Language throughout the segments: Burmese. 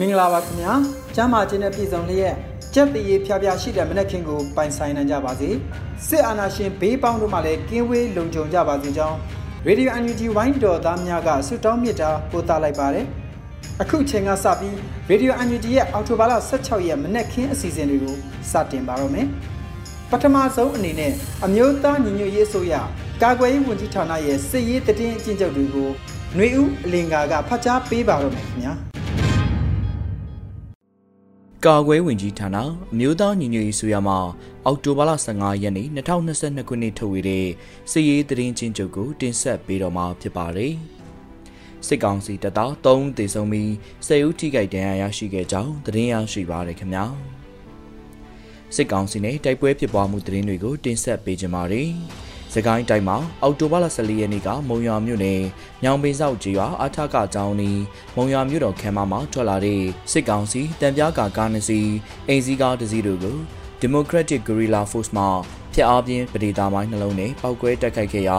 မင်္ဂလာပါခင်ဗျာကျမ်းမာခြင်းနဲ့ပြည်စုံလျက်ကြက်တည်ဖြားဖြားရှိတဲ့မနက်ခင်းကိုပိုင်ဆိုင်နိုင်ကြပါစေစစ်အာဏာရှင်ဘေးပေါင်းတို့မှလည်းကင်းဝေးလုံခြုံကြပါစေကြောင်းရေဒီယို UNG ဝိုင်းတော်သားများကဆုတောင်းမေတ္တာပို့သလိုက်ပါတယ်အခုချိန်ကစပြီးရေဒီယို UNG ရဲ့အောက်တိုဘာလ16ရက်မနက်ခင်းအစီအစဉ်တွေကိုစတင်ပါတော့မယ်ပထမဆုံးအနေနဲ့အမျိုးသားညီညွတ်ရေးအစိုးရကာကွယ်ရေးဝန်ကြီးဌာနရဲ့စစ်ရေးတည်င်းအကျဉ်းချုပ်တွေကိုຫນွေဦးအလင်္ကာကဖတ်ကြားပေးပါတော့မယ်ခင်ဗျာ ကာကွယ်ဝင်ကြီးဌာနအမျိုးသားညီညွတ်ရေးဆိုရမှာအောက်တိုဘာလ15ရက်နေ့2022ခုနှစ်ထုတ်ဝေတဲ့စစ်ရေးသတင်းချင်းချုပ်ကိုတင်ဆက်ပေးတော့မှာဖြစ်ပါတယ်။စစ်ကောင်စီတပ်သား3ဦးသေဆုံးပြီး10ဦးထိခိုက်ဒဏ်ရာရရှိခဲ့ကြောင်းသတင်းရရှိပါရခင်ဗျာ။စစ်ကောင်စီနဲ့တိုက်ပွဲဖြစ်ပွားမှုသတင်းတွေကိုတင်ဆက်ပေးကြပါမယ်။ စကိုင်းတိုင်းမှာအောက်တိုဘာလ14ရက်နေ့ကမုံရွာမြို့နယ်ညောင်ပင်ဆောက်ကျေးရွာအထကကျောင်းနီမုံရွာမြို့တော်ခမ်းမမှာထွက်လာတဲ့စစ်ကောင်စီတံပြားကာကားနှစ်စီးအိမ်စီးကားတစ်စီးတို့ကို Democratic Guerrilla Force မှဖျက်အားပြင်းပဒေတာမိုင်းနှလုံးနဲ့ပောက်ကွဲတက်ခိုက်ခဲ့ရာ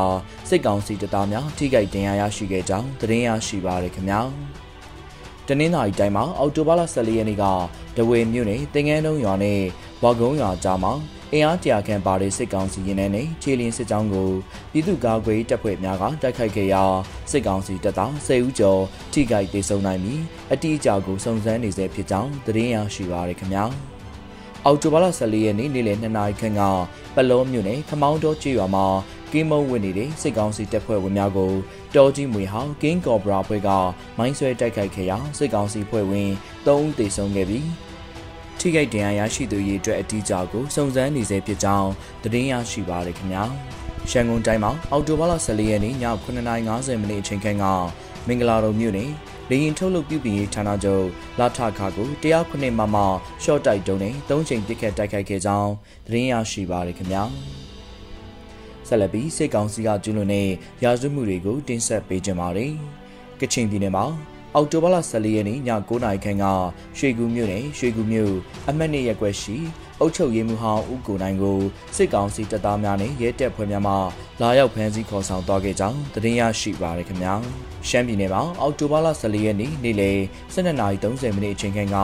စစ်ကောင်စီတပ်သားများထိခိုက်ဒဏ်ရာရရှိခဲ့ကြောင်းသတင်းရရှိပါရခင်ဗျာ။တနင်္သာရီတိုင်းမှာအောက်တိုဘာလ14ရက်နေ့ကဒဝေမြို့နယ်တင်ငန်းတုံးရွာနဲ့ဝါကုန်းရွာကြားမှာ အင်အားတရာခန့်ပါတဲ့စစ်ကောင်စီရင်ထဲနဲ့ခြေလင်းစစ်ကြောင်းကိုပြည်သူ့ကာကွယ်တပ်ဖွဲ့များကတိုက်ခိုက်ခဲ့ရာစစ်ကောင်စီတပ်သား10ဦးကျော်ထိခိုက်ဒေဆုံးနိုင်ပြီးအတိအကျကိုစုံစမ်းနေဆဲဖြစ်ကြောင်းသတင်းရရှိပါရခင်ဗျာအောက်တိုဘာလ14ရက်နေ့နေ့လယ်2နာရီခန့်ကပလောမြို့နယ်ခမောင်းတော်ကျေးရွာမှာကင်းမုံဝင်နေတဲ့စစ်ကောင်စီတပ်ဖွဲ့ဝင်များကိုတော်ကြီးမွေဟောင်းကင်းကော်ဘရာဖွဲ့ကမိုင်းဆွဲတိုက်ခိုက်ခဲ့ရာစစ်ကောင်စီဖွဲ့ဝင်3ဦးသေဆုံးခဲ့ပြီး ထိခိုက်ဒဏ်ရာရရှိသူရေးအတွက်အတိအကျကိုစုံစမ်းနေဆဲဖြစ်ကြောင်းသတင်းရရှိပါရခင်ဗျာရန်ကုန်တိုင်းမှာအော်တိုဘာလ14ရက်နေ့ည9:50မိနစ်အချိန်ခန့်ကမင်္ဂလာတော်မြို့နယ်လေရင်ထုတ်လုပ်ပြုပြင်ရေးဌာနချုပ်လာထခါကိုတရားခုနှစ်မမရှော့တိုက်တုံးနဲ့၃ချိန်ပစ်ခတ်တိုက်ခိုက်ခဲ့ကြောင်းသတင်းရရှိပါရခင်ဗျာဆက်လက်ပြီးစစ်ကောင်စီကကျူးလွန်တဲ့ရာဇဝတ်မှုတွေကိုတင်ဆက်ပေးကြပါမယ်ကချင်ပြည်နယ်မှာ အောက်တိုဘာလ14ရက်နေ့ည9:00နာရီခန့်ကရွှေကူမြို့နယ်ရွှေကူမြို့အမှတ်2ရပ်ကွက်ရှိအုတ်ချုပ်ရေးမှုဟောင်းဦးကိုနိုင်ကိုစစ်ကောင်စီတပ်သားများနဲ့ရဲတပ်ဖွဲ့များမှလာရောက်ဖမ်းဆီးခေါ်ဆောင်သွားခဲ့ကြောင်းသတင်းရရှိပါရခင်ဗျာရှမ်းပြည်နယ်မှာအောက်တိုဘာလ14ရက်နေ့နေ့လယ်12:30မိနစ်အချိန်ခန့်က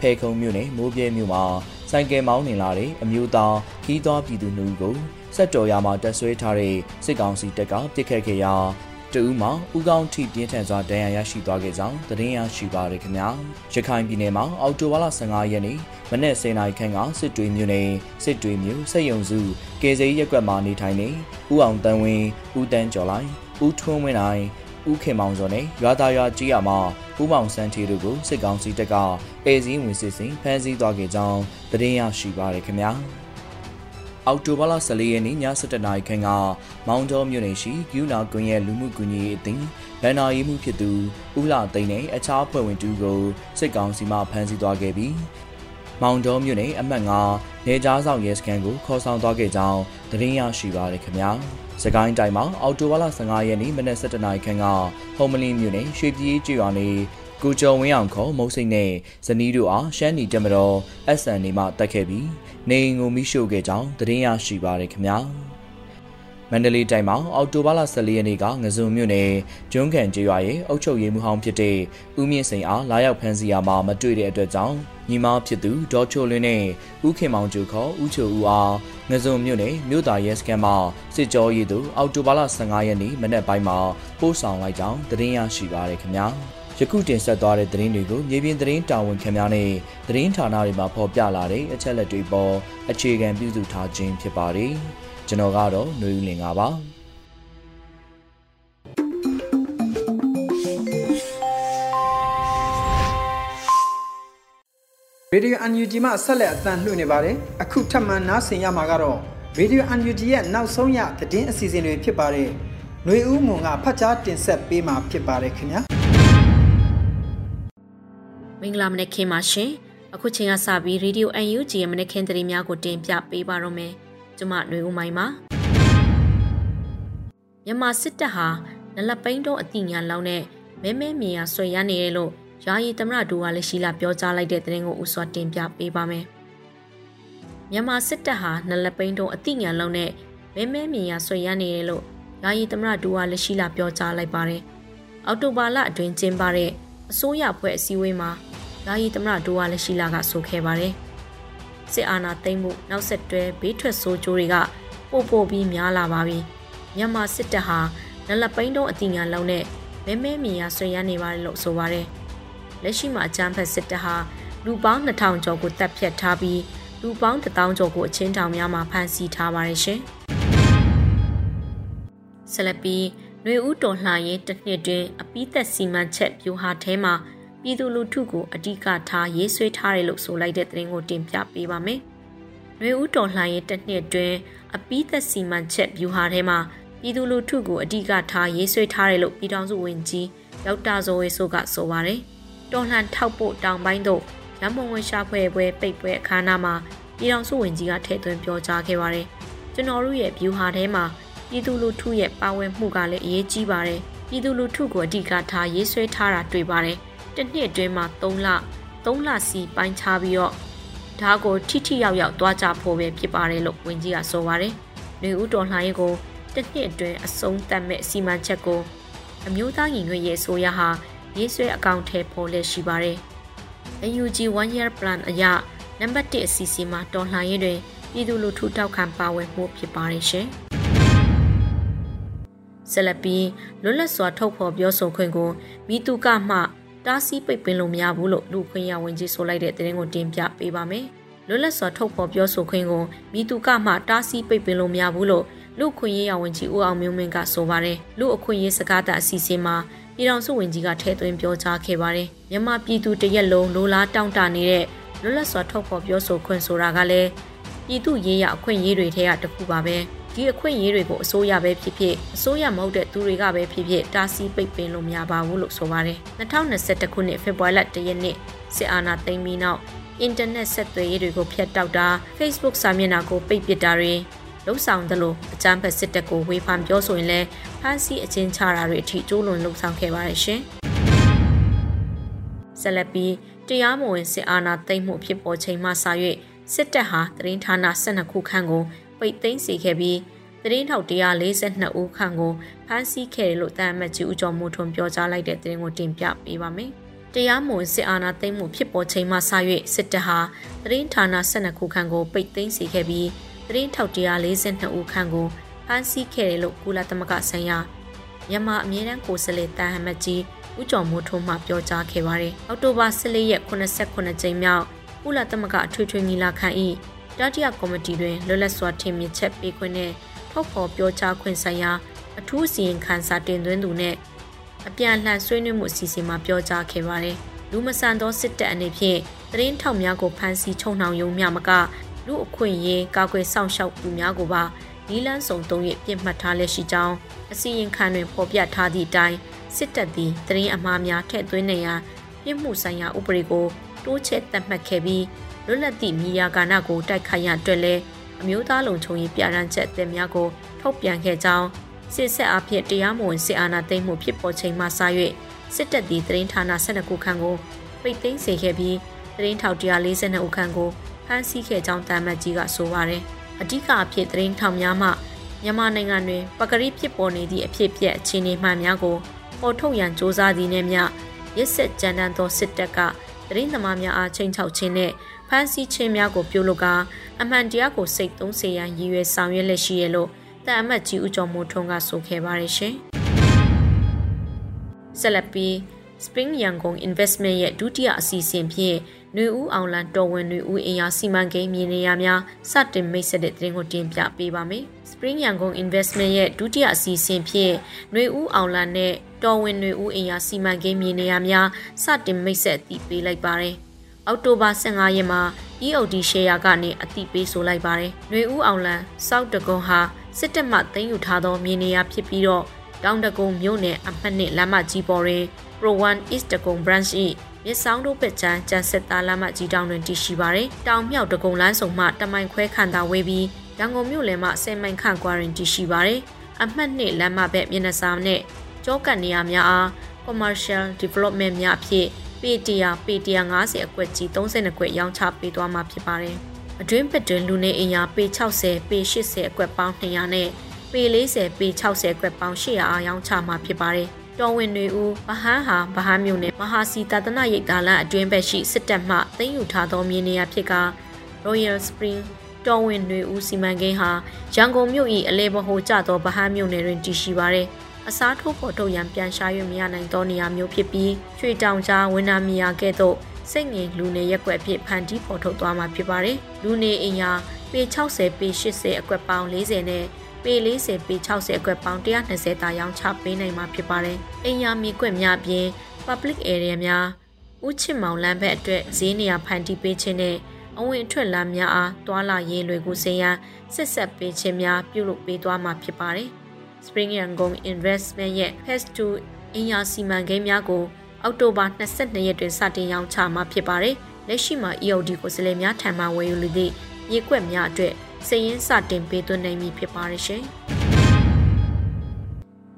ဖဲခုံမြို့နယ်မိုးပြဲမြို့မှာဆိုင်ကယ်မောင်းနေလာတဲ့အမျိုးသားခီးသွွားပြည်သူနှုတ်ကိုစက်တော်ရမှာတက်ဆွဲထားတဲ့စစ်ကောင်စီတပ်ကပစ်ခတ်ခဲ့ရာ တဦးမှာဥကောင်းထိပြင်းထန်စွာဒဏ်ရာရရှိသွားခဲ့ကြောင်းသတင်းရရှိပါရခင်ဗျာရခိုင်ပြည်နယ်မှာအော်တိုဝါလာ15ရက်နေ့မနေ့10နာရီခန့်ကစစ်တွေမြို့နယ်စစ်တွေမြို့စက်ယုံစုကေစိရက်ကွက်မှာနေထိုင်နေဦးအောင်တန်းဝင်းဦးတန်းကျော်လိုက်ဦးထွန်းဝင်းနိုင်ဦးခင်မောင်စောနဲ့ရွာသားရွာကြီးရမှာဦးမောင်စန်းထီတို့ကိုစစ်ကောင်စီတပ်ကအဲစည်းဝင်စစ်စင်ဖမ်းဆီးသွားခဲ့ကြောင်းသတင်းရရှိပါရခင်ဗျာ အောက်တိုဘာလ14ရက်နေ့ည7:00နာရီခန့်ကမောင်တော်မြို့နယ်ရှိကျူနာကွန်ရဲ့လူမှုကူညီရေးအသင်းဗန်နာရီမှုဖြစ်သူဦးလာသိန်းနဲ့အခြားဖွဲ့ဝင်တူကိုစစ်ကောင်စီမှဖမ်းဆီးသွားခဲ့ပြီးမောင်တော်မြို့နယ်အမှတ်9နေကြားဆောင်ရဲစခန်းကိုခေါ်ဆောင်သွားခဲ့ကြောင်းသတင်းရရှိပါရခင်ဗျာစကိုင်းတိုင်းမှာအော်တိုဘာလ15ရက်နေ့မနက်7:00နာရီခန့်ကဟုံမလင်းမြို့နယ်ရွှေပြည်ကျွော်နေကိုကျော်ဝင်းအောင်ခေါ်မုံစိတ်နဲ့ဇနီးတို့အားရှမ်းနီတက်မတော် SN နေမှတက်ခဲ့ပြီး နေအိမ်ကိုမိရှို့ခဲ့ကြောင်းသတင်းရရှိပါရခင်ဗျာမန္တလေးတိုင်းမှာအောက်တိုဘာလ14ရက်နေ့ကငစုံမြို့နယ်ကျွန်းကန်ကျေးရွာရဲ့အုပ်ချုပ်ရေးမှူးဟောင်းဖြစ်တဲ့ဦးမြင့်စိန်အားလာရောက်ဖမ်းဆီးရမှာမတွေ့တဲ့အတွက်ကြောင့်ညီမဖြစ်သူဒေါ်ချိုလင်းနဲ့ဦးခင်မောင်ကျူခေါ်ဦးချိုဦးအားငစုံမြို့နယ်မြို့သားရဲစခန်းမှာစစ်ကြောရေးသူအောက်တိုဘာလ15ရက်နေ့မနက်ပိုင်းမှာပို့ဆောင်လိုက်ကြောင်းသတင်းရရှိပါရခင်ဗျာ ယခုတင်ဆက်သွားတဲ့သတင်းတွေကိုမြေပြင်သတင်းတာဝန်ခံများနဲ့သတင်းဌာနတွေမှာဖော်ပြလာတဲ့အချက်လက်တွေပေါ်အခြေခံပြုစုထားခြင်းဖြစ်ပါတယ်။ကျွန်တော်ကတော့နှွေဦးလင်ပါပါ။ဗီဒီယိုအန်ယူဂျီမှဆက်လက်အသံလွှင့်နေပါတယ်အခုထပ်မံနားဆင်ရမှာကတော့ဗီဒီယိုအန်ယူဂျီရဲ့နောက်ဆုံးရသတင်းအစီအစဉ်တွေဖြစ်ပါတယ်ຫນွေဦးမွန်ကဖတ်ကြားတင်ဆက်ပေးမှာဖြစ်ပါတယ်ခင်ဗျာ မင်္ဂလာမနက်ခင်းပါရှင်အခုချိန်ကစပြီးရေဒီယိုအန်ယူဂျီရဲ့မနက်ခင်းသတင်းများကိုတင်ပြပေးပါရမယ်ကျမຫນွေဦးမိုင်းပါမြန်မာစစ်တပ်ဟာနလပိန်းတော့အတိညာလောင်းနဲ့မဲမဲမြင်ရဆွေရနေတယ်လို့ယာယီသမရဒူဝါလက်ရှိလာပြောကြားလိုက်တဲ့သတင်းကိုဥစွာတင်ပြပေးပါမယ်မြန်မာစစ်တပ်ဟာနလပိန်းတော့အတိညာလောင်းနဲ့မဲမဲမြင်ရဆွေရနေတယ်လို့ယာယီသမရဒူဝါလက်ရှိလာပြောကြားလိုက်ပါတယ်အော်တိုဘာလအတွင်းကျင်းပတဲ့အစိုးရဖွဲ့အစည်းအဝေးမှာ ယာယီသမရဒူဝါလက်ရှိလာကဆိုခဲ့ပါတယ်။စစ်အာဏာသိမ်းမှုနောက်ဆက်တွဲဘေးထွက်ဆိုးကျိုးတွေကပို့ပို့ပြီးများလာပါပြီမြန်မာစစ်တပ်ဟာနလပိန်းတုံးအတိညာလုံးနဲ့မဲမဲမြင်ရဆွေရနေပါတယ်လို့ဆိုပါတယ်လက်ရှိမှာအကြမ်းဖက်စစ်တပ်ဟာလူပေါင်း2000ကျော်ကိုတပ်ဖြတ်ထားပြီးလူပေါင်း1000ကျော်ကိုအချင်းတောင်များမှာဖမ်းဆီးထားပါတယ်ရှင်ဆလပီຫນွေဦးတော်လှန်ရေးတစ်နှစ်တွင်အပိသက်စီမံချက်ပြူဟာထဲမှာ ပြည်သူလူထုကိုအဓိကထားရေးဆွဲထားတယ်လို့ဆိုလိုက်တဲ့သတင်းကိုတင်ပြပေးပါမယ်။နှွေဦးတော်လှန်ရေးတစ်နှစ်တွင်အပိသက်စီမံချက်ဗျူဟာထဲမှာပြည်သူလူထုကိုအဓိကထားရေးဆွဲထားတယ်လို့ပြည်ထောင်စုဝန်ကြီးဒေါက်တာဇော်ဝေဆိုကဆိုပါတယ်။တော်လှန်ထောက်ဖို့တောင်ပိုင်းသို့ရန်ပုံငွေရှာဖွေပွဲပိတ်ပွဲအခမ်းအနားမှာပြည်ထောင်စုဝန်ကြီးကထည့်သွင်းပြောကြားခဲ့ပါတယ်။ကျွန်တော်တို့ရဲ့ဗျူဟာထဲမှာပြည်သူလူထုရဲ့ပါဝင်မှုကလည်းအရေးကြီးပါတယ်။ပြည်သူလူထုကိုအဓိကထားရေးဆွဲထားတာတွေ့ပါတယ်။ တစ်နှစ်အတွင်းမှာ3လ3လစီပိုင်းခြားပြီးတော့ဒါကိုထိထိရောက်ရောက်တွားကြဖို့ပဲဖြစ်ပါတယ်လို့ဝန်ကြီးကဆိုပါတယ်။နေဦးတော်လှန်ရေးကိုတစ်နှစ်အတွင်းအဆုံးသတ်မဲ့စီမံချက်ကိုအမျိုးသားညီညွတ်ရေးအစိုးရဟာရေးဆွဲအကောင့်ထဲပေါ်လက်ရှိပါတယ်။ UNG 1 year plan အရနံပါတ်1အစီအစဉ်မှာတော်လှန်ရေးတွင်ပြည်သူလူထုထောက်ခံပါဝင်မှုဖြစ်ပါတယ်ရှင်။ဆက်လက်ပြီးလွတ်လပ်စွာထုတ်ဖော်ပြောဆိုခွင့်ကိုမိသူကမှ တားဆီးပိတ်ပင်လို့မရဘူးလို့လူခွင့်ရဝင်ကြီးဆိုလိုက်တဲ့သတင်းကိုတင်ပြပေးပါမယ်။လွတ်လပ်စွာထုတ်ဖော်ပြောဆိုခွင့်ကိုမိသူကမှတားဆီးပိတ်ပင်လို့မရဘူးလို့လူခွင့်ရဝင်ကြီးဦးအောင်မျိုးမင်းကဆိုပါတယ်။လူအခွင့်ရေးစကားသအစီအစဉ်မှာပြည်တော်စုဝင်ကြီးကထဲသွင်းပြောကြားခဲ့ပါတယ်။မြန်မာပြည်သူတရက်လုံးလိုလားတောင့်တနေတဲ့လွတ်လပ်စွာထုတ်ဖော်ပြောဆိုခွင့်ဆိုတာကလည်းပြည်သူရေးရအခွင့်အရေးတွေထဲကတစ်ခုပါပဲ။ ဒီအခွင့်အရေးတွေကိုအစိုးရပဲဖြစ်ဖြစ်အစိုးရမဟုတ်တဲ့သူတွေကပဲဖြစ်ဖြစ်တားဆီးပိတ်ပင်လို့မရပါဘူးလို့ဆိုပါတယ်2021ခုနှစ်ဖေဖော်ဝါရီလ1ရက်နေ့စစ်အာဏာသိမ်းပြီးနောက်အင်တာနက်ဆက်သွယ်ရေးတွေကိုဖျက်တောက်တာ Facebook စာမျက်နှာကိုပိတ်ပစ်တာတွေလှုပ်ဆောင်သလိုအကြမ်းဖက်စစ်တပ်ကိုဝေဖန်ပြောဆိုရင်လည်းဖမ်းဆီးအကျဉ်းချတာတွေအထိကျိုးလွန်လှုပ်ဆောင်ခဲ့ပါတယ်ရှင်။ဆက်လက်ပြီးတရားမဝင်စစ်အာဏာသိမ်းမှုဖြစ်ပေါ်ချိန်မှစ၍စစ်တပ်ဟာတရင်ဌာန12ခုခန့်ကို ပိတ်သိမ်းစေခဲ့ပြီးသတင်းထောက်142ဦးခန့်ကိုဖမ်းဆီးခဲ့တယ်လို့တန်အမတ်ကြီးဦးကျော်မိုးထွန်းပြောကြားလိုက်တဲ့သတင်းကိုတင်ပြပေးပါမယ်။တရားမဝင်စစ်အာဏာသိမ်းမှုဖြစ်ပေါ်ချိန်မှစ၍စစ်တပ်ဟာသတင်းဌာန12ခုခန့်ကိုပိတ်သိမ်းစေခဲ့ပြီးသတင်းထောက်142ဦးခန့်ကိုဖမ်းဆီးခဲ့တယ်လို့ကုလသမဂ္ဂဆိုင်ရာမြန်မာအမြဲတမ်းကိုယ်စားလှယ်တန်အမတ်ကြီးဦးကျော်မိုးထွန်းမှပြောကြားခဲ့ပါတယ်။အောက်တိုဘာ14ရက်89ကြိမ်မြောက်ကုလသမဂ္ဂအထွေထွေညီလာခံ၏ တတိယကော်မတီတွင်လွတ်လပ်စွာထင်မြင်ချက်ပေးခွင့်နဲ့ထုတ်ဖော်ပြောကြားခွင့်ဆိုင်ရာအထူးစီရင်ခံစာတင်သွင်းသူနဲ့အပြန်အလှန်ဆွေးနွေးမှုအစီအစဉ်မှာပြောကြားခဲ့ပါတယ်။လူမဆန်သောစစ်တပ်အနေဖြင့်သတင်းထောက်များကိုဖမ်းဆီးချုံနှောင်ယုံမြမကလူအခွင့်အရေးကာကွယ်စောင့်ရှောက်သူများကိုပါနီလန်းဆောင်သုံးရပြစ်မှတ်ထားလက်ရှိကြောင်းအစီရင်ခံတွင်ဖော်ပြထားသည့်အတိုင်းစစ်တပ်သည်သတင်းအမှားများထည့်သွင်းနေရန်ပြစ်မှုဆိုင်ရာဥပဒေကိုတိုးချဲ့သတ်မှတ်ခဲ့ပြီး လွတ်လပ်သည့်မြေယာကာဏကိုတိုက်ခိုက်ရန်အတွက်လည်းအမျိုးသားလုံခြုံရေးပြဋ္ဌာန်းချက်အသစ်များကိုထုတ်ပြန်ခဲ့ကြောင်းစစ်ဆက်အဖြစ်တရားမဝင်စစ်အာဏာသိမ်းမှုဖြစ်ပေါ်ချိန်မှစ၍စစ်တပ်သည်သတင်းဌာန12ခုခန့်ကိုပိတ်သိမ်းစေခဲ့ပြီးသတင်းထောက်142ဦးခန့်ကိုဖမ်းဆီးခဲ့ကြောင်းတာမတ်ကြီးကဆိုပါတယ်။အဓိကအဖြစ်သတင်းထောက်များမှမြန်မာနိုင်ငံတွင်ပကတိဖြစ်ပေါ်နေသည့်အဖြစ်ပြက်အခြေအနေမှန်များကိုပေါ်ထုတ်ရန်စ조사သည်နှင့်မျှရစ်စစ်ကြမ်းတမ်းသောစစ်တပ်ကတရင်သမားများအားချိန်ချောက်ခြင်းနှင့်ဖ မ်းဆီးခြင်းများကိုပြုလုပ်ကာအမှန်တရားကိုစိတ်သုံးစေရန်ရည်ရွယ်ဆောင်ရွက်လက်ရှိရလို့တန်အမတ်ကြီးဦးကျော်မိုးထွန်းကဆိုခဲ့ပါတယ်ရှင်။ဆက်လက်ပြီး Spring Yangon Investment ရဲ့ဒုတိယအစီအစဉ်ဖြင့်ຫນွေဦးအောင်လန်တော်ဝင်ຫນွေဦးအင်အားစီမံကိန်းမြေနေရာများစတင်မိတ်ဆက်တဲ့သတင်းကိုတင်ပြပေးပါမယ်။ Spring Yangon Investment ရဲ့ဒုတိယအစီအစဉ်ဖြင့်ຫນွေဦးအောင်လန်နဲ့တော်ဝင်ຫນွေဦးအင်အားစီမံကိန်းမြေနေရာများစတင်မိတ်ဆက်တည်ပေးလိုက်ပါတယ်။ အောက်တိုဘာ15ရက်မှာ EOD share ကနေအတိပေးဆိုလိုက်ပါတယ်။ຫນွေဦးအောင်လန်စောက်တကွန်ဟာစစ်တပ်မှသိမ်းယူထားသောမြေနေရာဖြစ်ပြီးတော့တောင်တကုံမြို့နယ်အမှတ်နှစ်လမ်းမကြီးပေါ်တွင် Pro 1 East တကုံ branch ၏မြစ်ဆောင်တို့ပက်ချမ်းကျန်စစ်သားလမ်းမကြီးတောင်တွင်တည်ရှိပါတယ်။တောင်မြောက်တကုံလမ်းဆောင်မှတမိုင်ခွဲခန့်သာဝေးပြီးရန်ကုန်မြို့လယ်မှ10မိုင်ခန့်ကွာတွင်တည်ရှိပါတယ်။အမှတ်နှစ်လမ်းမဘက်မျက်နှာစာနှင့်ကြောကတ်နေရာများအား commercial development များအဖြစ် ပေတရာပေတရာ90အကွက်ကြီး32ကွက်ရောင်းချပေးသွားမှာဖြစ်ပါတယ်။အတွင်းပက်တွင်လူနေအင်အားပေ60ပေ80အကွက်ပေါင်း200နဲ့ပေ40ပေ60အကွက်ပေါင်း800အားရောင်းချမှာဖြစ်ပါတယ်။တော်ဝင်တွေဦးဗဟန်းဟာဗဟန်းမြို့နယ်မဟာစီတာတနာရိပ်သာလန်အတွင်းဘက်ရှိစစ်တပ်မှသိမ်းယူထားသောမြေနေရာဖြစ်က Royal Spring တော်ဝင်တွေဦးစီမံကိန်းဟာရန်ကုန်မြို့၏အလဲဘဟိုကျသောဗဟန်းမြို့နယ်တွင်တည်ရှိပါသည်။ အစားထိုးပေါ်ထုတ်ရန်ပြန်ရှား၍မရနိုင်သောနေရာမျိုးဖြစ်ပြီးရွှေတောင်ကြားဝင်းနာမီယာကဲ့သို့စိတ်ငင်လူနေရက်ွက်ဖြစ်ဖန်တီးပေါ်ထုတ်သွားမှာဖြစ်ပါတယ်။လူနေအင်ယာပေ60ပေ80အကွက်ပေါင်း40နဲ့ပေ40ပေ60အကွက်ပေါင်း120တာရောင်းချပေးနိုင်မှာဖြစ်ပါတယ်။အင်ယာမီကွက်များပြင် public area များဥချစ်မောင်လမ်းဘက်အတွက်ဈေးနေရာဖန်တီးပေးခြင်းနဲ့အဝင်အထွက်လမ်းများအားတွာလာရေးလွယ်ကူစေရန်ဆက်ဆက်ပေးခြင်းများပြုလုပ်ပေးသွားမှာဖြစ်ပါတယ်။ Spring Yangon Investment ရဲ့ Phase 2အင်ယာစီမံကိန်းများကိုအောက်တိုဘာ22ရက်တွင်စတင်ရောင်းချမှာဖြစ်ပါတယ်။လက်ရှိမှာ EOD ကိုစလဲများထံမှဝယ်ယူလိုသည့်မြေကွက်များအတွက်စည်ရင်းစတင်ပေးသွင်းနိုင်ပြီဖြစ်ပါတယ်ရှင်။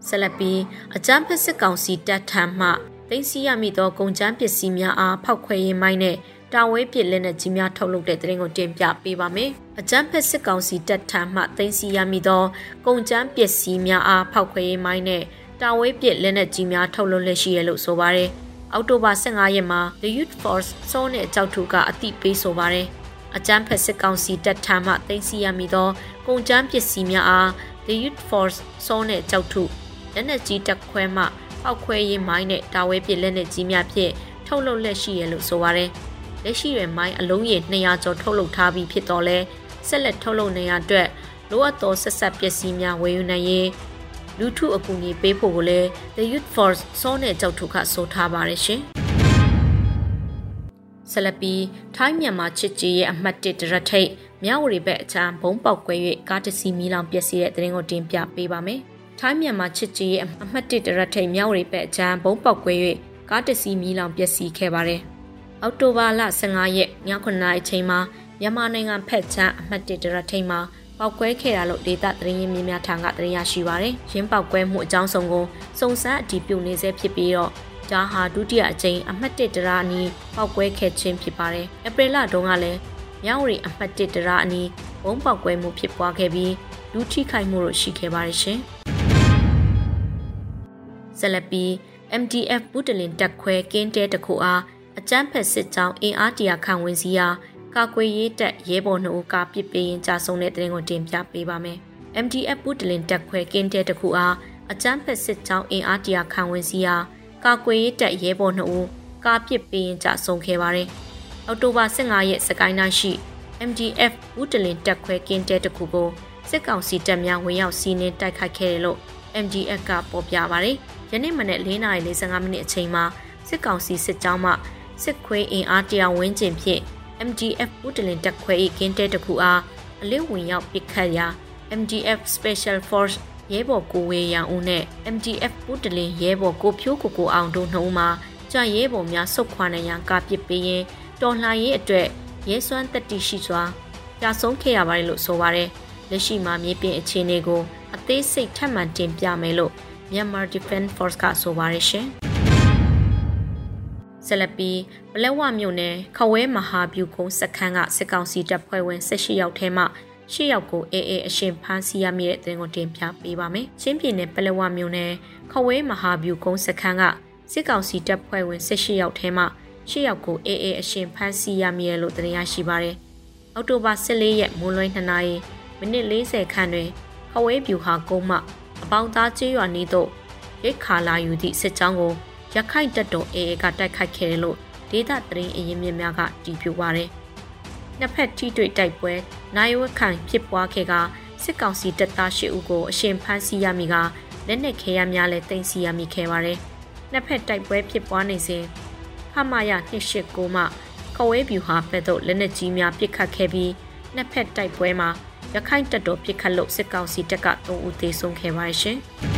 ဆက်လက်ပြီးအကြမ်းဖက်စစ်ကောင်စီတပ်ထံမှသိမ်းဆည်းရမိသောကုန်ကျန်းပစ္စည်းများအားဖောက်ခွဲရေးမိုင်းနဲ့ တာဝဲပစ်လက်နက်ကြီးများထုတ်လုပ်တဲ့တဲ့ရင်ကိုတင်ပြပေးပါမယ်။အကြမ်းဖက်စစ်ကောင်စီတပ်ထံမှသိမ်းဆည်းရမိသောကုန်ကျန်းပစ္စည်းများအားဖောက်ခွဲရေးမိုင်းနဲ့တာဝဲပစ်လက်နက်ကြီးများထုတ်လုပ်လက်ရှိရလို့ဆိုပါတယ်။အောက်တိုဘာ15ရက်မှာ The Youth Force စောနဲ့ကြောက်ထူကအတိပေးဆိုပါတယ်။အကြမ်းဖက်စစ်ကောင်စီတပ်ထံမှသိမ်းဆည်းရမိသောကုန်ကျန်းပစ္စည်းများအား The Youth Force စောနဲ့ကြောက်ထူလက်နက်ကြီးတပ်ခွဲမှပောက်ခွဲရေးမိုင်းနဲ့တာဝဲပစ်လက်နက်ကြီးများဖြင့်ထုတ်လုပ်လက်ရှိရလို့ဆိုပါတယ်။ လက်ရှိတွင်မိုင်းအလုံးရေ200ကျော်ထုတ်လုပ်ထားပြီးဖြစ်တော်လဲဆက်လက်ထုတ်လုပ်နေရအတွက်လိုအပ်သောဆက်ဆက်ပစ္စည်းများဝယ်ယူနိုင်ရေးလူထုအကူအညီပေးဖို့ကိုလည်း The Youth Force စောနဲ့ကြောက်ထုခဆိုထားပါတယ်ရှင်။ဆလပီထိုင်းမြန်မာချစ်ကြည်ရဲ့အမှတ်1ဒရထိတ်မြဝတီဘက်အချမ်းဘုံပေါက်ကွဲ၍ကားတစ်စီးမီးလောင်ပျက်စီးတဲ့တဲ့ရင်ကိုတင်ပြပေးပါမယ်။ထိုင်းမြန်မာချစ်ကြည်ရဲ့အမှတ်1ဒရထိတ်မြဝတီဘက်အချမ်းဘုံပေါက်ကွဲ၍ကားတစ်စီးမီးလောင်ပျက်စီးခဲ့ပါတယ်။ အောက်တိုဘာလ15ရက်ည9နာရီချိန်မှာမြန်မာနိုင်ငံဖက်ချမ်းအမှတ်1ဒရထိန်မှာပောက်ကွဲခဲ့တာလို့ဒေတာသတင်းရင်းမြစ်များထံကသတင်းရရှိပါရယ်။ရင်းပောက်ကွဲမှုအကြောင်းစုံကိုစုံစမ်းအတည်ပြုနေဆဲဖြစ်ပြီးတော့ဒါဟာဒုတိယအကြိမ်အမှတ်1ဒရအနီးပောက်ကွဲခဲ့ခြင်းဖြစ်ပါတယ်။ဧပြီလတုန်းကလည်းမြောက်ရီအမှတ်1ဒရအနီးဘုံပောက်ကွဲမှုဖြစ်ပွားခဲ့ပြီးလူထိခိုက်မှုတို့ရှိခဲ့ပါတယ်ရှင်။ဆက်လက်ပြီး MDF ဘူတလင်တက်ခွဲကင်းတဲတခုအား အကြမ်းဖက်စစ်ကြောင်းအင်အားတရာခံဝင်စီရာကာကွယ်ရေးတပ်ရဲဘော်နှုတ်ကပစ်ပေးရင်ကြာဆုံးတဲ့တဲ့ရင်ကိုတင်ပြပေးပါမယ်။ MDF ပူတလင်တက်ခွဲကင်းတဲ့တခုအားအကြမ်းဖက်စစ်ကြောင်းအင်အားတရာခံဝင်စီရာကာကွယ်ရေးတပ်ရဲဘော်နှုတ်ကာပစ်ပေးရင်ကြာဆုံးခဲ့ပါတယ်။အောက်တိုဘာ15ရက်စကိုင်းတိုင်းရှိ MDF ပူတလင်တက်ခွဲကင်းတဲ့တခုကိုစစ်ကောင်စီတပ်များဝင်ရောက်စီးနင်းတိုက်ခိုက်ခဲ့တယ်လို့ MDF ကပေါ်ပြပါတယ်။ယနေ့မနက်4:45မိနစ်အချိန်မှာစစ်ကောင်စီစစ်ကြောင်းမှ စစ်ခွေးအင်အားတရာဝန်းကျင်ဖြင့် MDF ပူတလင်တက်ခွဲ၏ကင်းတဲတစ်ခုအားအလင်းဝင်ရောက်ပစ်ခတ်ရာ MDF Special Force ရဲဘော်ကိုဝေရန်ဦးနဲ့ MDF ပူတလင်ရဲဘော်ကိုဖြိုးကိုကိုအောင်တို့နှုံးမှာကြရဲဘော်များဆုတ်ခွာနိုင်ရန်ကာပစ်ပေးရင်တော်လှန်ရေးအတွက်ရဲစွမ်းတက်တီရှိစွာကြာဆုံးခဲ့ရပါတယ်လို့ဆိုပါတယ်လက်ရှိမှာမြေပြင်အခြေအနေကိုအသေးစိတ်ထပ်မံတင်ပြမယ်လို့ Myanmar Defense Force ကဆိုပါတယ်ရှင် ဆက်လက်ပြီးပလက်ဝမြို့နယ်ခဝဲမဟာဗျူကုန်းစခန်းကစစ်ကောင်စီတပ်ဖွဲ့ဝင်18ယောက်ထဲမှရှစ်ယောက်ကိုအေးအေးအရှင်ဖမ်းဆီးရမိတဲ့တဲ့ကိုတင်ပြပေးပါမယ်။ချင်းပြည်နယ်ပလက်ဝမြို့နယ်ခဝဲမဟာဗျူကုန်းစခန်းကစစ်ကောင်စီတပ်ဖွဲ့ဝင်18ယောက်ထဲမှ10ယောက်ကိုအေးအေးအရှင်ဖမ်းဆီးရမိရလို့တင်ရရှိပါတယ်။အောက်တိုဘာ14ရက်မိုးလွဲ2နာရီမိနစ်40ခန့်တွင်ခဝဲဗျူဟာကုန်းမှအပေါင်းသားကျေးရွာနီးသို့ရိတ်ခါလာယူသည့်စစ်ကြောင်းကို ရခိုင်တပ်တော်အေးအေးကတိုက်ခိုက်ခဲ့တယ်လို့ဒေသသတင်းအရင်းမြစ်များကတည်ပြုပါတယ်။နှစ်ဖက်ထိတွေ့တိုက်ပွဲနိုင်ဝက်ခိုင်ဖြစ်ပွားခဲ့ကစစ်ကောင်စီတပ်သား၈ဦးကိုအရှင်ဖမ်းဆီးရမိကလက်နက်ခဲယမ်းများလည်းတင်စီရမိခဲ့ပါတယ်။နှစ်ဖက်တိုက်ပွဲဖြစ်ပွားနေစဉ်ဖမရ289မှခဝဲဗျူဟာဘက်သို့လက်နက်ကြီးများပစ်ခတ်ခဲ့ပြီးနှစ်ဖက်တိုက်ပွဲမှာရခိုင်တပ်တော်ပစ်ခတ်လို့စစ်ကောင်စီတပ်က3ဦးသေဆုံးခဲ့ပါရှင်။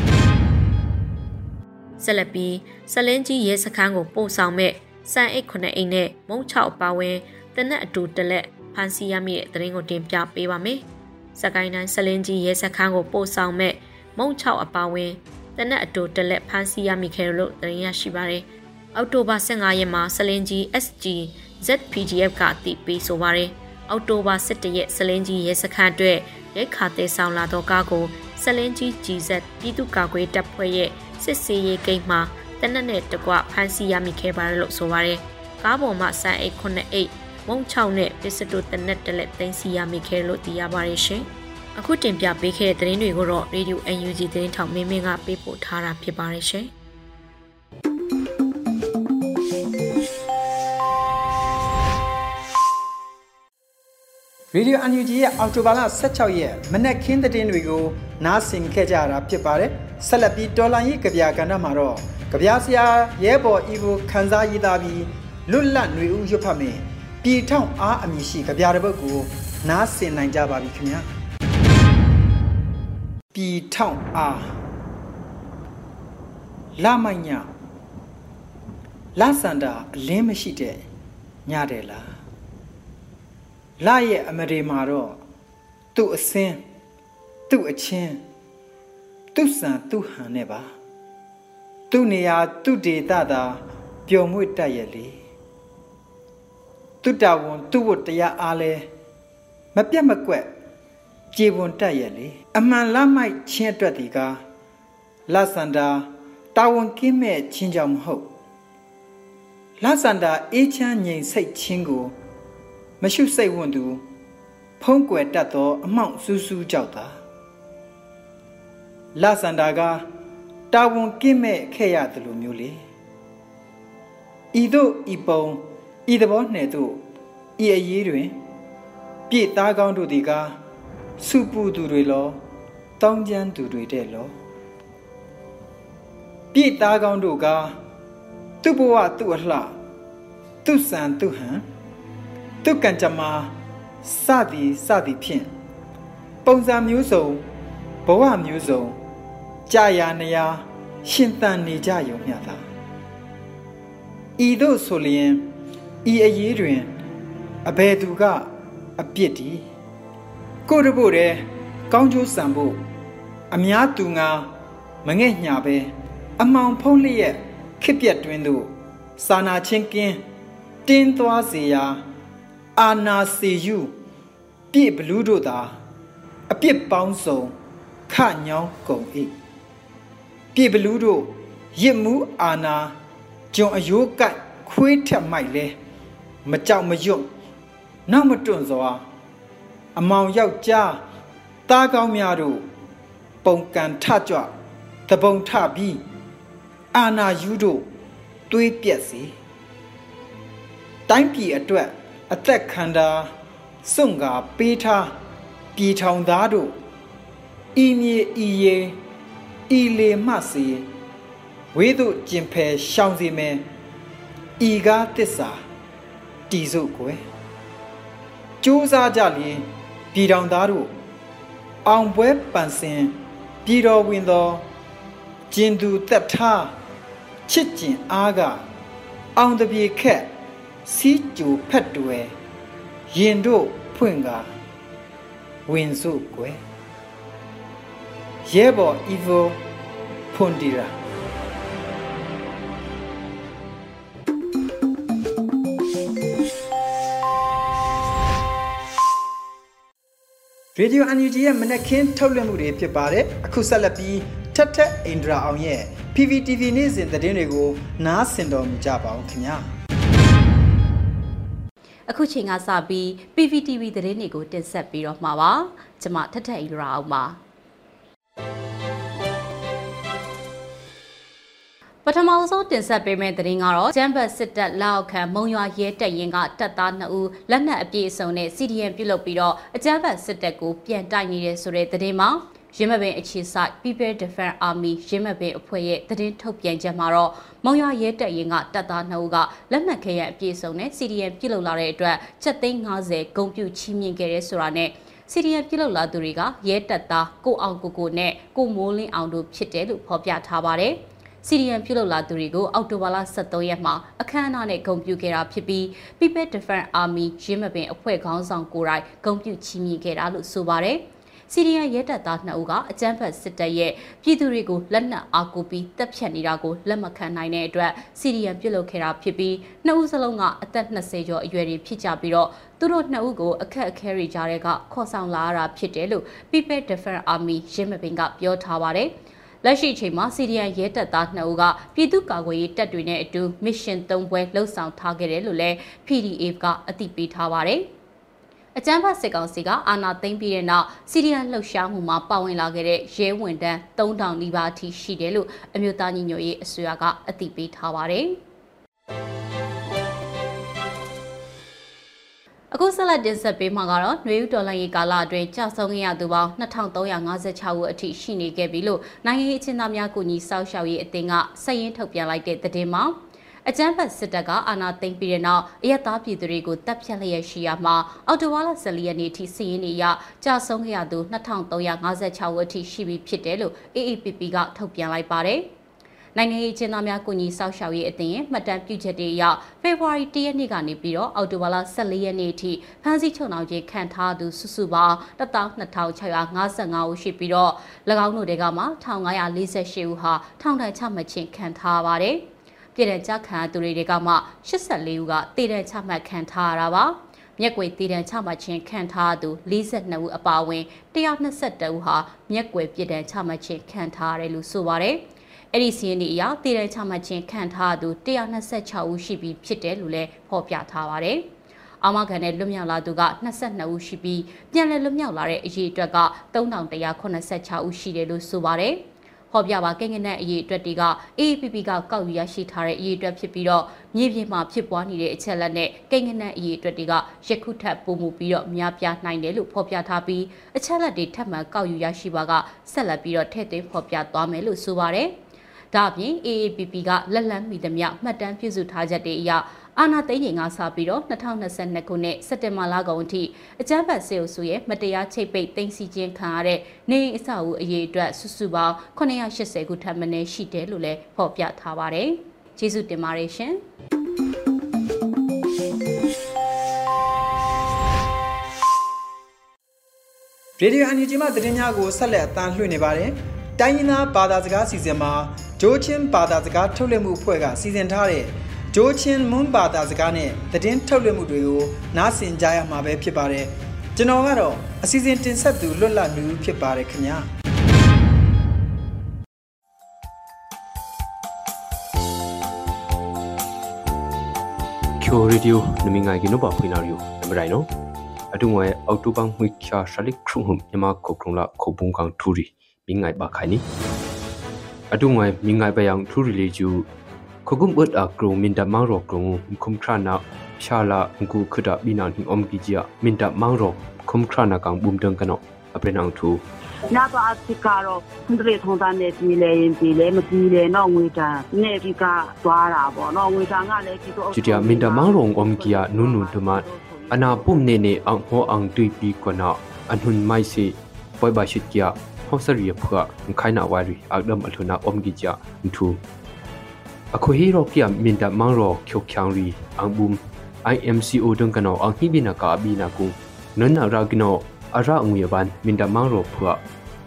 ဆက်လက်ပြီးစလင်းကြီးရဲစခန်းကိုပို့ဆောင်မဲ့စံအိတ်9အိတ်နဲ့မုံ6ပါဝင်တနက်အတူတလက်ဖန်စီရမိတဲ့သတင်းကိုတင်ပြပေးပါမယ်။စကိုင်းတိုင်းစလင်းကြီးရဲစခန်းကိုပို့ဆောင်မဲ့မုံ6အပါဝင်တနက်အတူတလက်ဖန်စီရမိခဲ့လို့သတင်းရရှိပါတယ်။အောက်တိုဘာ15ရက်မှာစလင်းကြီး SG ZPGF ကအသိပေးဆိုပါတယ်။အောက်တိုဘာ17ရက်စလင်းကြီးရဲစခန်းအတွက်ရဲခါတဲဆောင်လာသောကားကိုစလင်းကြီး GZ ပြည်သူ့ကာကွယ်တပ်ဖွဲ့ရဲ့ စစ်စေးရေးဂိတ်မှာတနက်နဲ့တကွဖမ်းဆီးရမိခဲ့ပါတယ်လို့ဆိုပါတယ်။ကားပေါ်မှာစံအိတ်9အိတ်မုံ6နဲ့ပစ္စတိုတနက်တလက်သိမ်းဆီးရမိခဲ့လို့သိရပါတယ်ရှင်။အခုတင်ပြပေးခဲ့တဲ့သတင်းတွေကိုတော့ Radio UNG သတင်းထောက်မင်းမင်းကပေးပို့ထားတာဖြစ်ပါတယ်ရှင်။ ရေဒီယိုအန်ယူဂျီရဲ့အော်တိုဘာလ16ရက်မနက်ခင်းသတင်းတွေကိုနားဆင်ခဲ့ကြရတာဖြစ်ပါတယ်။ဆက်လက်ပြီးတော်လိုင်းရေးကြပြကဏ္ဍမှာတော့ကြပြဆရာရဲဘော်ဤကိုခန်းစားရေးသားပြီးလွတ်လပ်ຫນွေဦးရွတ်ဖတ်မယ်။ပြည်ထောင်အားအမည်ရှိကြပြတစ်ပုဒ်ကိုနားဆင်နိုင်ကြပါပြီခင်ဗျာ။ပြည်ထောင်အားလာမိုင်ညလာစန္ဒာအလင်းမရှိတဲ့ညတယ်လား လရဲ့အမရေမှာတော့သူ့အစင်းသူ့အချင်းသူ့ဆန်သူ့ဟန်နဲ့ပါသူ့နေရာသူ့ဒေတာသာပျော်မွေ့တတ်ရဲ့လေသူ့တာဝန်သူ့ဝတ်တရားအားလဲမပြတ်မကွက်ကြေပွန်တတ်ရဲ့လေအမှန်လမိုက်ချင်းအတွက်ဒီကလဆန္ဒာတာဝန်ကင်းမဲ့ချင်းကြောင့်မဟုတ်လဆန္ဒာအေးချမ်းငြိမ်စိတ်ချင်းကို မရှုစိတ်ဝွန့်သူ ဖုံးကွယ်တတ်သော အမောင့်စူးစူးကြောက်တာလဆန္ဒာကတာဝန်ကင်းမဲ့ခဲ့ရတယ်လို့မျိုးလေဤတို့ဤပုံဤသဘောနှင့်တို့ဤအရေးတွင် ပြည့်သားကောင်းတို့သည်ကစုပူသူတွေလောတောင်းကျမ်းသူတွေတဲ့လောပြည့်သားကောင်းတို့ကသူ့ဘဝသူ့အလှသူ့စံသူ့ဟန် သူကံကြမ္မာစသည်စသည်ဖြင့်ပုံစံမျိုးစုံဘဝမျိုးစုံကြာယာနေရာရှင်သန်နေကြရုံမျှသာဤသို့ဆိုလျင်ဤအရေးတွင်အဘယ်သူကအပြစ်ဒီကိုတဖို့တဲ့ကောင်းကျိုးဆံဖို့အများသူငါမငဲ့ညာပဲအမောင်ဖုံးလျက်ခစ်ပြက်တွင်သို့စာနာချင်းကင်းတင်းသွားစေရာ အာနာစေယူပြည့်ဘလူးတို့သာအပြစ်ပေါင်းစုံခညောင်းကုန်၏ပြည့်ဘလူးတို့ရစ်မှုအာနာဂျုံအယိုးကတ်ခွေးထက်မိုက်လဲမကြောက်မရွံ့နောက်မတွန့်စွာအမောင်ယောက်ျားသားကောင်းများတို့ပုံကန်ထကြွတပုံထပြီးအာနာယူတို့တွေးပြက်စီတိုင်းပြည်အတွက် အသက်ခန္ဓာစွန့်ကာပေးထားပြည်ထောင်သားတို့ဤမြေဤရေဤလေမှစေဝေးသို့ကျင်ဖယ်ရှောင်စီမယ်ဤကားတစ္ဆာတီစုကွယ်ကြိုးစားကြလျင်ပြည်ထောင်သားတို့အောင်ပွဲပန်စင်ပြည်တော်ဝင်သောကျင်သူတက်ထားချစ်ကျင်အားကအောင်တပြေခက် စီးကြိုဖက်တွယ်ရင်တို့ဖွင့်ကဝင်စုကွယ်ရဲဘော်အီဗိုဖွန်ဒီရာရေဒီယို UNG ရဲ့မနက်ခင်းထုတ်လွှင့်မှုတွေဖြစ်ပါတယ်အခုဆက်လက်ပြီးထက်ထက်အင်ဒရာအောင်ရဲ့ PVTV နေ့စဉ်သတင်းတွေကိုနားဆင်တော်မူကြပါအောင်ခင်ဗျာ အခုချိန်ကစပြီး PVTV သတင်းတွေကိုတင်ဆက်ပြီးတော့မှာပါကျွန်မထက်ထက်အင်ဒရာအောင်ပါပထမဆုံးတင်ဆက်ပေးမယ့်သတင်းကတော့ကျန်းဘတ်စစ်တပ်လက်အောက်ခံမုံရွာရဲတပ်ရင်းကတပ်သား2ဦးလက်နက်အပြည့်အစုံနဲ့ CDN ပြုလုပ်ပြီးတော့အကြမ်းဖက်စစ်တပ်ကိုပြန်တိုက်နေတဲ့ဆိုတဲ့သတင်းမှာ ရင်းမပင်အခြေစိုက် People Defense Army ရင်းမပင်အဖွဲ့ရဲ့သတင်းထုတ်ပြန်ချက်မှာတော့မုံရွာရဲတပ်ရင်းကတပ်သား2ဦးကလက်နက်ခဲယံအပြည့်အစုံနဲ့ CDN ပြုလုပ်လာတဲ့အတွက်ချက်သိန်း90ဂုံပြူချီးမြှင့်ခဲ့တဲ့ဆိုတာနဲ့စီရီယံပြုလုပ်လာသူတွေကရဲတပ်သားကိုအောင်ကိုကိုနဲ့ကိုမိုးလင်းအောင်တို့ဖြစ်တယ်လို့ဖော်ပြထားပါတယ်။စီရီယံပြုလုပ်လာသူတွေကိုအောက်တိုဘာလ23ရက်မှာအခမ်းအနားနဲ့ဂုဏ်ပြုခဲ့တာဖြစ်ပြီး People Defense Army ရင်းမပင်အဖွဲ့ခေါင်းဆောင်ကိုယ်တိုင်ဂုဏ်ပြုချီးမြှင့်ခဲ့တာလို့ဆိုပါတယ်။ စီရီယံရဲတပ်သား2ဦးကအကြမ်းဖက်စစ်တပ်ရဲ့ပြည်သူတွေကိုလက်နက်အားကိုပြီးတပ်ဖြတ်နေတာကိုလက်မခံနိုင်တဲ့အတွက်စီရီယံပြုတ်လုခဲ့တာဖြစ်ပြီးနှစ်ဦးစလုံးကအသက်20ကျော်အရွယ်တွေဖြစ်ကြပြီးတော့သူတို့နှစ်ဦးကိုအခက်အခဲတွေကြားတဲ့ကခေါ်ဆောင်လာရတာဖြစ်တယ်လို့ People Defense Army ရင်းမပင်ကပြောထားပါတယ်။လက်ရှိချိန်မှာစီရီယန်ရဲတပ်သား2ဦးကပြည်သူ့ကာကွယ်ရေးတပ်တွေနဲ့အတူမစ်ရှင်၃ပွဲလှုပ်ဆောင်ထားခဲ့တယ်လို့လည်း PDF ကအသိပေးထားပါတယ်။ အကြမ်းဖက်စစ်ကောင်စီကအာဏာသိမ်းပြီးတဲ့နောက်စီရီယန်လှုပ်ရှားမှုမှာပါဝင်လာခဲ့တဲ့ရဲဝန်တန်း3000နီးပါးအထိရှိတယ်လို့အမျိုးသားညီညွတ်ရေးအစိုးရကအသိပေးထားပါတယ်။အခုဆက်လက်တင်ဆက်ပေးမှာကတော့နှွေဦးတော်လှန်ရေးကာလအတွင်းကြာဆုံးခဲ့ရသူပေါင်း2356ဦးအထိရှိနေခဲ့ပြီလို့နိုင်ငံရေးအကျဉ်းသားများကူညီစောင့်ရှောက်ရေးအသင်းကစည်ရင်းထုတ်ပြန်လိုက်တဲ့သတင်းမှာ အကြမ်းဖက်စစ်တပ်ကအာဏာသိမ်းပြီးတဲ့နောက်အရက်သားပြည်သူတွေကိုတပ်ဖြတ်လျက်ရှိရမှာအော်တိုဝါလာ14ရက်နေ့ထိစည်ရင်းနေရကြာဆုံးခဲ့ရသူ2356ဦးအထိရှိပြီဖြစ်တယ်လို့ AAPP ကထုတ်ပြန်လိုက်ပါတယ်။နိုင်ငံရေးကျင်းသားများကုညီဆောက်ရှောက်ရေးအသင်းရဲ့မှတ်တမ်းပြုချက်တွေအရဖေဖော်ဝါရီ၁ရက်နေ့ကနေပြီးတော့အောက်တိုဘာလ14ရက်နေ့အထိဖမ်းဆီးချုပ်နှောင်ခြင်းခံထားသူစုစုပေါင်း12655ဦးရှိပြီးတော့၎င်းတို့တွေကမှ1548ဦးဟာထောင်ဒဏ်ချမှတ်ခြင်းခံထားပါတယ်။ ပြည်ထောင်ကြခံသူတွေတွေကမှ84ဦးကတည်တံ့ချမှတ်ခံထားရတာပါ။မျက်ကွယ်တည်တံချမှတ်ခြင်းခံထားသူ42ဦးအပါအဝင်122ဦးဟာမျက်ကွယ်ပြည်တံချမှတ်ခြင်းခံထားရတယ်လို့ဆိုပါတယ်။အဲ့ဒီစီးရင်ဒီအရတည်တဲ့ချမှတ်ခြင်းခံထားသူ126ဦးရှိပြီဖြစ်တယ်လို့လည်းဖော်ပြထားပါတယ်။အာမခံနဲ့လွတ်မြောက်လာသူက22ဦးရှိပြီးပြန်လည်လွတ်မြောက်လာတဲ့အရေးအတွက်က3186ဦးရှိတယ်လို့ဆိုပါတယ်။ ဟောပြပါကိန်းကနက်အရေးအတွက်တွေက AAPP ကကောက်ယူရရှိထားတဲ့အရေးအတွက်ဖြစ်ပြီးတော့မြေပြင်မှာဖြစ်ပွားနေတဲ့အချက်လက်နဲ့ကိန်းကနက်အရေးအတွက်တွေကယခုထပ်ပုံမှုပြီးတော့များပြားနိုင်တယ်လို့ဖော်ပြထားပြီးအချက်လက်တွေထပ်မံကောက်ယူရရှိပါကဆက်လက်ပြီးတော့ထည့်သွင်းဖော်ပြသွားမယ်လို့ဆိုပါတယ်။ဒါအပြင် AAPP ကလက်လန်းမိသမျှမှတ်တမ်းပြုစုထားချက်တွေအရ အာနာသိန်းချိန်ကစပြီးတော့2022ခုနှစ်စက်တင်ဘာလကုန်အထိအကြမ်းဖက်စေအုပ်စုရဲ့မတရားချိတ်ပိတ်တင်စီခြင်းခံရတဲ့နေအဆောက်အဦအရေးအတွက်စုစုပေါင်း980ခုထပ်မံရှိတယ်လို့လည်းဖော်ပြထားပါတယ်။ကျေးဇူးတင်ပါတယ်ရှင်။ရေဒီယိုအန်ယူဂျီမှသတင်းများကိုဆက်လက်အသံလွှင့်နေပါတယ်။တိုင်းရင်းသားဘာသာစကားစီစဉ်မှာဂျိုးချင်းဘာသာစကားထုတ်လွှင့်မှုအဖွဲ့ကစီစဉ်ထားတဲ့ ဂျိုးချင်းမွန်းဘာသာစကားနဲ့သတင်းထုတ်လွှင့်မှုတွေကိုနားဆင်ကြရမှာပဲဖြစ်ပါတယ်ကျွန်တော်ကတော့အစီအစဉ်တင်ဆက်သူလွတ်လပ်လူဖြစ်ပါတယ်ခင်ဗျာချိုရီဒီယိုနမငိုင်ကနိုပါဖွေနာရီယိုနမရိုင်နိုအတူငွေအော်တိုဘန်မွိချာရှလိခရုဟုံမြမခုခုံလာခုပုံကန်ထူရီမိငိုင်ပါခိုင်နီအတုငွေမိငိုင်ပယံထူရီလီကျူ ခကုမ်ဘတ်အကရုမင်တမောင်ရောကရုံခုမ်ခရနာဖြာလာငကူခဒဘီနန်ဟင်အုံကီဂျီယာမင်တမောင်ရောခုမ်ခရနာကောင်ဘုံတန်ကနောအပရနန်ထူနာတော့အစစ်ကတော့ဟွန်းတရေထုံးသားနဲ့ပြည်လဲရင်ပြည်လဲမပြည်လဲတော့ငွေတန်နဲ့ဒီကသွားတာပေါ့နော်ငွေတန်ကလည်းဒီတော့ဂျီတယာမင်တမောင်ရောအုံကီယာနုနုတမအနာပုံနေနေအောင်ဟောအောင်တွေ့ပြီးကနာအနှွန်မိုက်စီပွိုင်ပါရှိကီယာဟောစရီဖွာခိုင်နာဝါရီအဒမ်အထုနာအုံဂီဂျာထူ အခုဟီရိုကီယမင်တမောင်ရောခိုချောင်ရီအန်ဘုံ IMCO ဒုံကနောအဟိဘိနာကာဘိနာကုနနရာကနောအရာငွေဘန်မင်တမောင်ရောဖွာ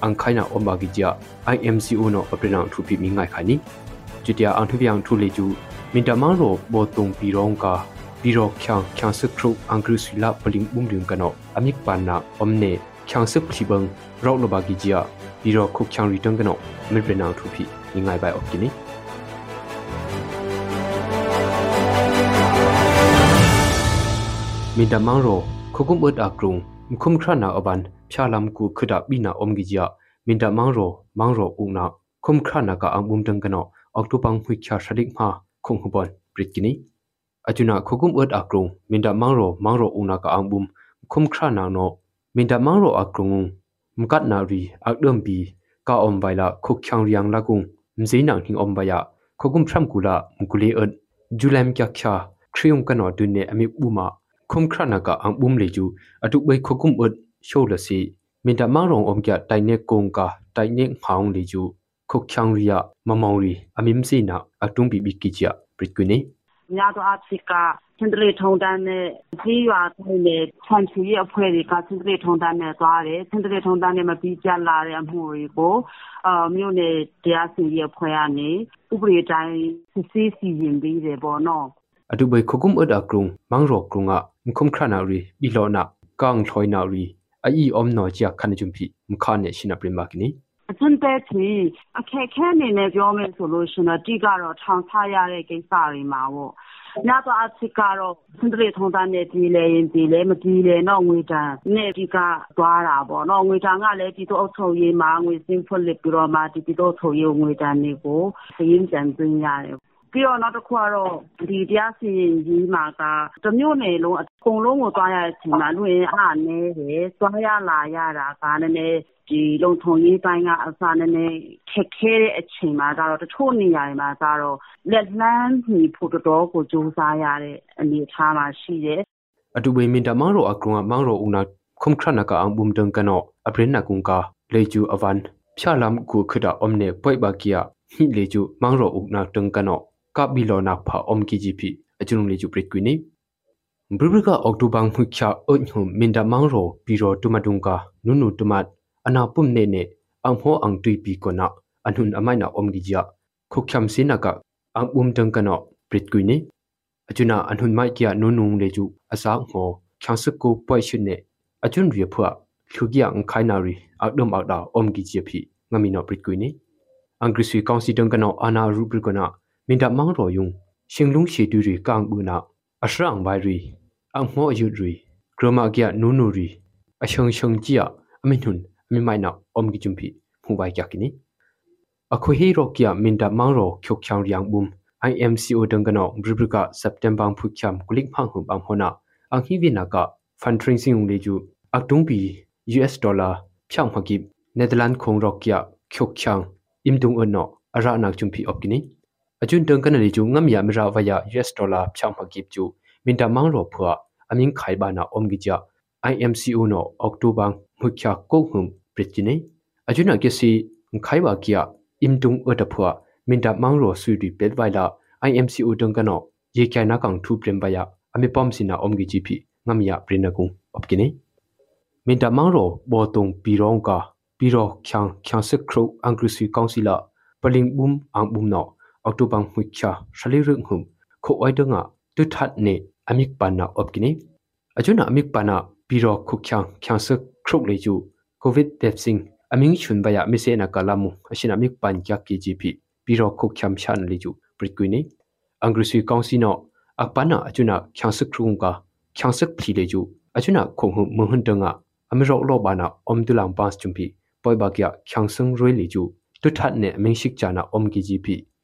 အန်ခိုင်နာအုံဘာဂီဂျာ IMCO နောအပရနောထူပိမိငိုင်ခါနီဂျူတယာအန်ထူပြန်ထူလေကျူမင်တမောင်ရောဘောတုံပီရောင်ကာပီရောချောင်ချောင်စခရုအန်ဂရုစီလာပလင်ဘုံဒုံကနောအမိကပန်နာအုံနေ kyang sik phi bang rok lo ba gi jia bi ro khuk kyang return kano mi bre nang thu phi ni ngai bai ok kini min da mang ro khokum ut akrung mkhum khra na aban phya lam ku khuda bi na om gi jia min da mang ro mang ro u na khum khra na ka ang bum tang kano ok tu pang hui kya shadik ma khung hubon brit kini achuna khokum ut akrung min da mang ro mang ro u na ka ang bum khum khra na no min da mang ro akrung mkat na ri ak dum bi ka om bai la khuk khyang riang la kung mzei nang hing om baya khokum thram kula mkule ot julam kya kya khriung kano dunne ami buma khum khra na ka ang bum le ju atu bai khokum ot show la si min da mang rong om kya tai ne kong ka tai ne nghaung le ju khuk khyang ria mamong ri amim si na atung bi bi ki cha prit ku ne များသောအားဖြင့်ကစင်တလေးထုံတန်းနဲ့ဈေးရွာတိုင်းနဲ့ခြံချီရဲ့အဖွဲ့တွေကစင်တလေးထုံတန်းနဲ့သွားတယ်စင်တလေးထုံတန်းနဲ့မပြီးကြလာတဲ့အမှုတွေကိုအာမြို့နယ်တရားစီရင်အဖွဲ့ကနေဥပဒေတိုင်းစစ်ဆေးစီရင်ပြီးတယ်ပေါ့နော် atu bai khokum od akrung mangrok krunga mkhum khrana ri bilona kang thloina ri ai om no chia khan jumpi mkha ne shina prima kini အကျဉ်းတဲ့ချီအခက်ခဲအနေနဲ့ပြောမယ်ဆိုလို့ရှင်တော့တိကတော့ထောင်ချရတဲ့ကိစ္စတွေမှာပေါ့ညတော့အချစ်ကတော့စင်တရီထုံတန်းနဲ့ဒီလေရင်ဒီလေမဒီလေတော့ငွေတန်နဲ့ဒီကသွားတာပေါ့နော်ငွေတန်ကလည်းဒီတော့အုပ်ချုပ်ရေးမှာငွေစင်းဖွင့်လက်ပြီးတော့မှဒီဒီတော့ထုတ်ရေးငွေတန်တွေကိုစရင်းကြံသွင်းရတယ် ပြီးတော့နောက်တစ်ခုကတော့ဒီတရားစီရင်ကြီးမှာကတမျိုးနယ်လုံးအကုန်လုံးကိုသွားရတဲ့အချိန်မှာလူရင်းအားနည်းတယ်သွားရလာရတာကနည်းနည်းဒီလုံထုံရေးပိုင်းကအစားနည်းနည်းခက်ခဲတဲ့အချိန်မှာကျတော့တချို့နေရာတွေမှာကျတော့လက်လန်းညီဖို့တော်တော်ကိုစူးစမ်းရတဲ့အနေအထားမှာရှိတယ် atu bai min da mangro akrunga mangro una khum khrana ka ang bum dang kano aprin na kung ka leju avan phyalam ku khida omne poi ba kia hi leju mangro ukna tung kano ka bilona pha om ki ji phi achung leju prit kwini bribrika oktobang hukya onhum min da mangro biro tumadungka nunu tumat ana pum ne ne ang ho ang tui pi kona anhun amaina om gi ja khukhyam sinaka ang bum dang kano prit kwini achuna anhun mai kia nunung leju asa ngo khyangsu ko poi shun ne achun ri phwa thugya ang khaina ri akdom akda om gi je phi ngami no prit kuini angri sui kaunsi dang kana ana ru prit kona minda mang ro yung shinglung shi du ri kang bu na ashrang bai ri ang mo yu ri kroma kya nunu ri ashang shang chia amin hun mi mai na om gi jum phi hu bai kya kini akho hi ro kya minda mang ro khyok khyang riang bum IMCO dangano bribrika September phukyam kulik phang hum bang hona ang hi vina ka fundraising le ju aktung bi US dollar phyang phagi Netherlands khong rok kya khyok khyang imdung ono ara nak chumpi opkini ajun dangkan le ju ngam ya mira vaya US dollar phyang phagi ju minta mang ro phwa aming khai ba na om gi ja IMCO no October mukhya ko hum pritine ajuna ke si khai ba kya imdung ota phwa minta mangro sui ri pet vaila IMCO dongkano ye kya na kang thu prem baya ami pom sina omgi gp ngamya prinakung opkini minta mangro bo tung pirong ka piro khyang khyang se khro angri sui councila paling bum ang bum no octobang huikya shali rung hum kho oi donga tu that ne amik pana opkini ajuna amik pana piro khu khyang khyang se khro le ju covid vaccine aming chun baya mise na kalamu asina amik pan kya ki gp biro khu khyam shan le ju pritkuini angrisi kaungsino akpana achuna khyangsak krunga khyangsak phli le ju achuna khonghu mohun danga amiro lo bana omdulang pas chumpi poiba kya kyangsang roi le ju tu that ne mingshik chana om ki ji phi minta mangro khu khyang ri no me pren ningam thin turi ne adung ngai phang thu mi nga le ju simbang kya khani nyama khu krung la khyo khong ne ma kya khyo sak khyang ri wan ayo thi sina ang ai na ri ayo mai ne nimbum khut nami cheng nang so ja ရှင်က